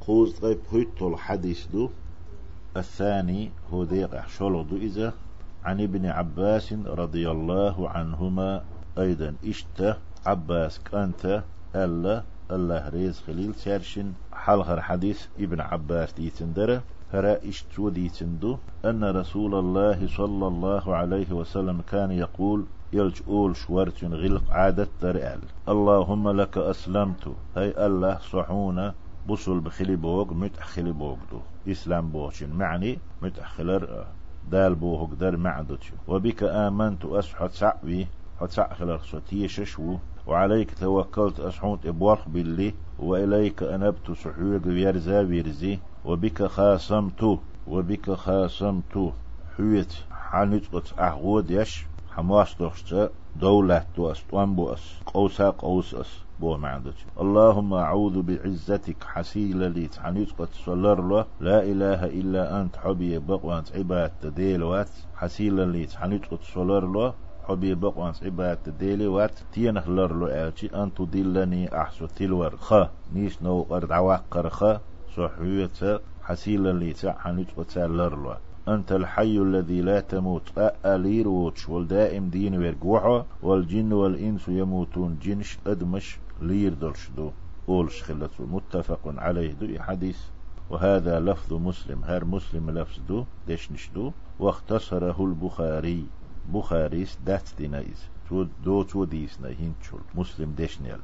قوز غيب هيتو الحديث دو. الثاني هو ديق دو إذا عن ابن عباس رضي الله عنهما أيضا إشت. عباس كانت ألا الله ريز خليل سيرشن حلغر حديث ابن عباس ديتندره هرا اشتو ديتندو أن رسول الله صلى الله عليه وسلم كان يقول يلج أول شورتين غلق عادة درئال اللهم لك أسلمت. هي الله صحونا. بصل بخلي بوغ متأخلي بوغ دو. إسلام بوغشن معني متأخلر دال بوغ در معدتش وبك آمنت أسحت سعبي حت سعخلر ستيششو وعليك توكلت أسحوت إبوالخ باللي وإليك أنبت سحوق ويرزا ويرزي وبك خاصمت وبك خاصمت حويت حانت أهود يش حماس دوشتا دولة دوس طوان بوس قوسا قوس أس بو معدت اللهم أعوذ بعزتك حسيل لي تعنيت قد صلر لا إله إلا أنت حبي بقوانت عباد تديلوات حسيل لي تعنيت قد صلر له. حبي بقوانت عباد تديلوات تينخ لر له آتي أن تدلني أحسو تلور خ. نيش نو قرد عواقر خ. صحوية حسيل لي تعنيت قد صلر له. أنت الحي الذي لا تموت. أألير ووتش. والدائم دين ويرقوحة والجن والإنس يموتون. جنش أدمش. لير دلش دو أولش خلته متفق عليه. دو حديث. وهذا لفظ مسلم. هر مسلم لفظ دو. دشنش دو. واختصره البخاري. بخاريس دات دينايز. تو دو تو ديسنا. هنشول مسلم دشنيل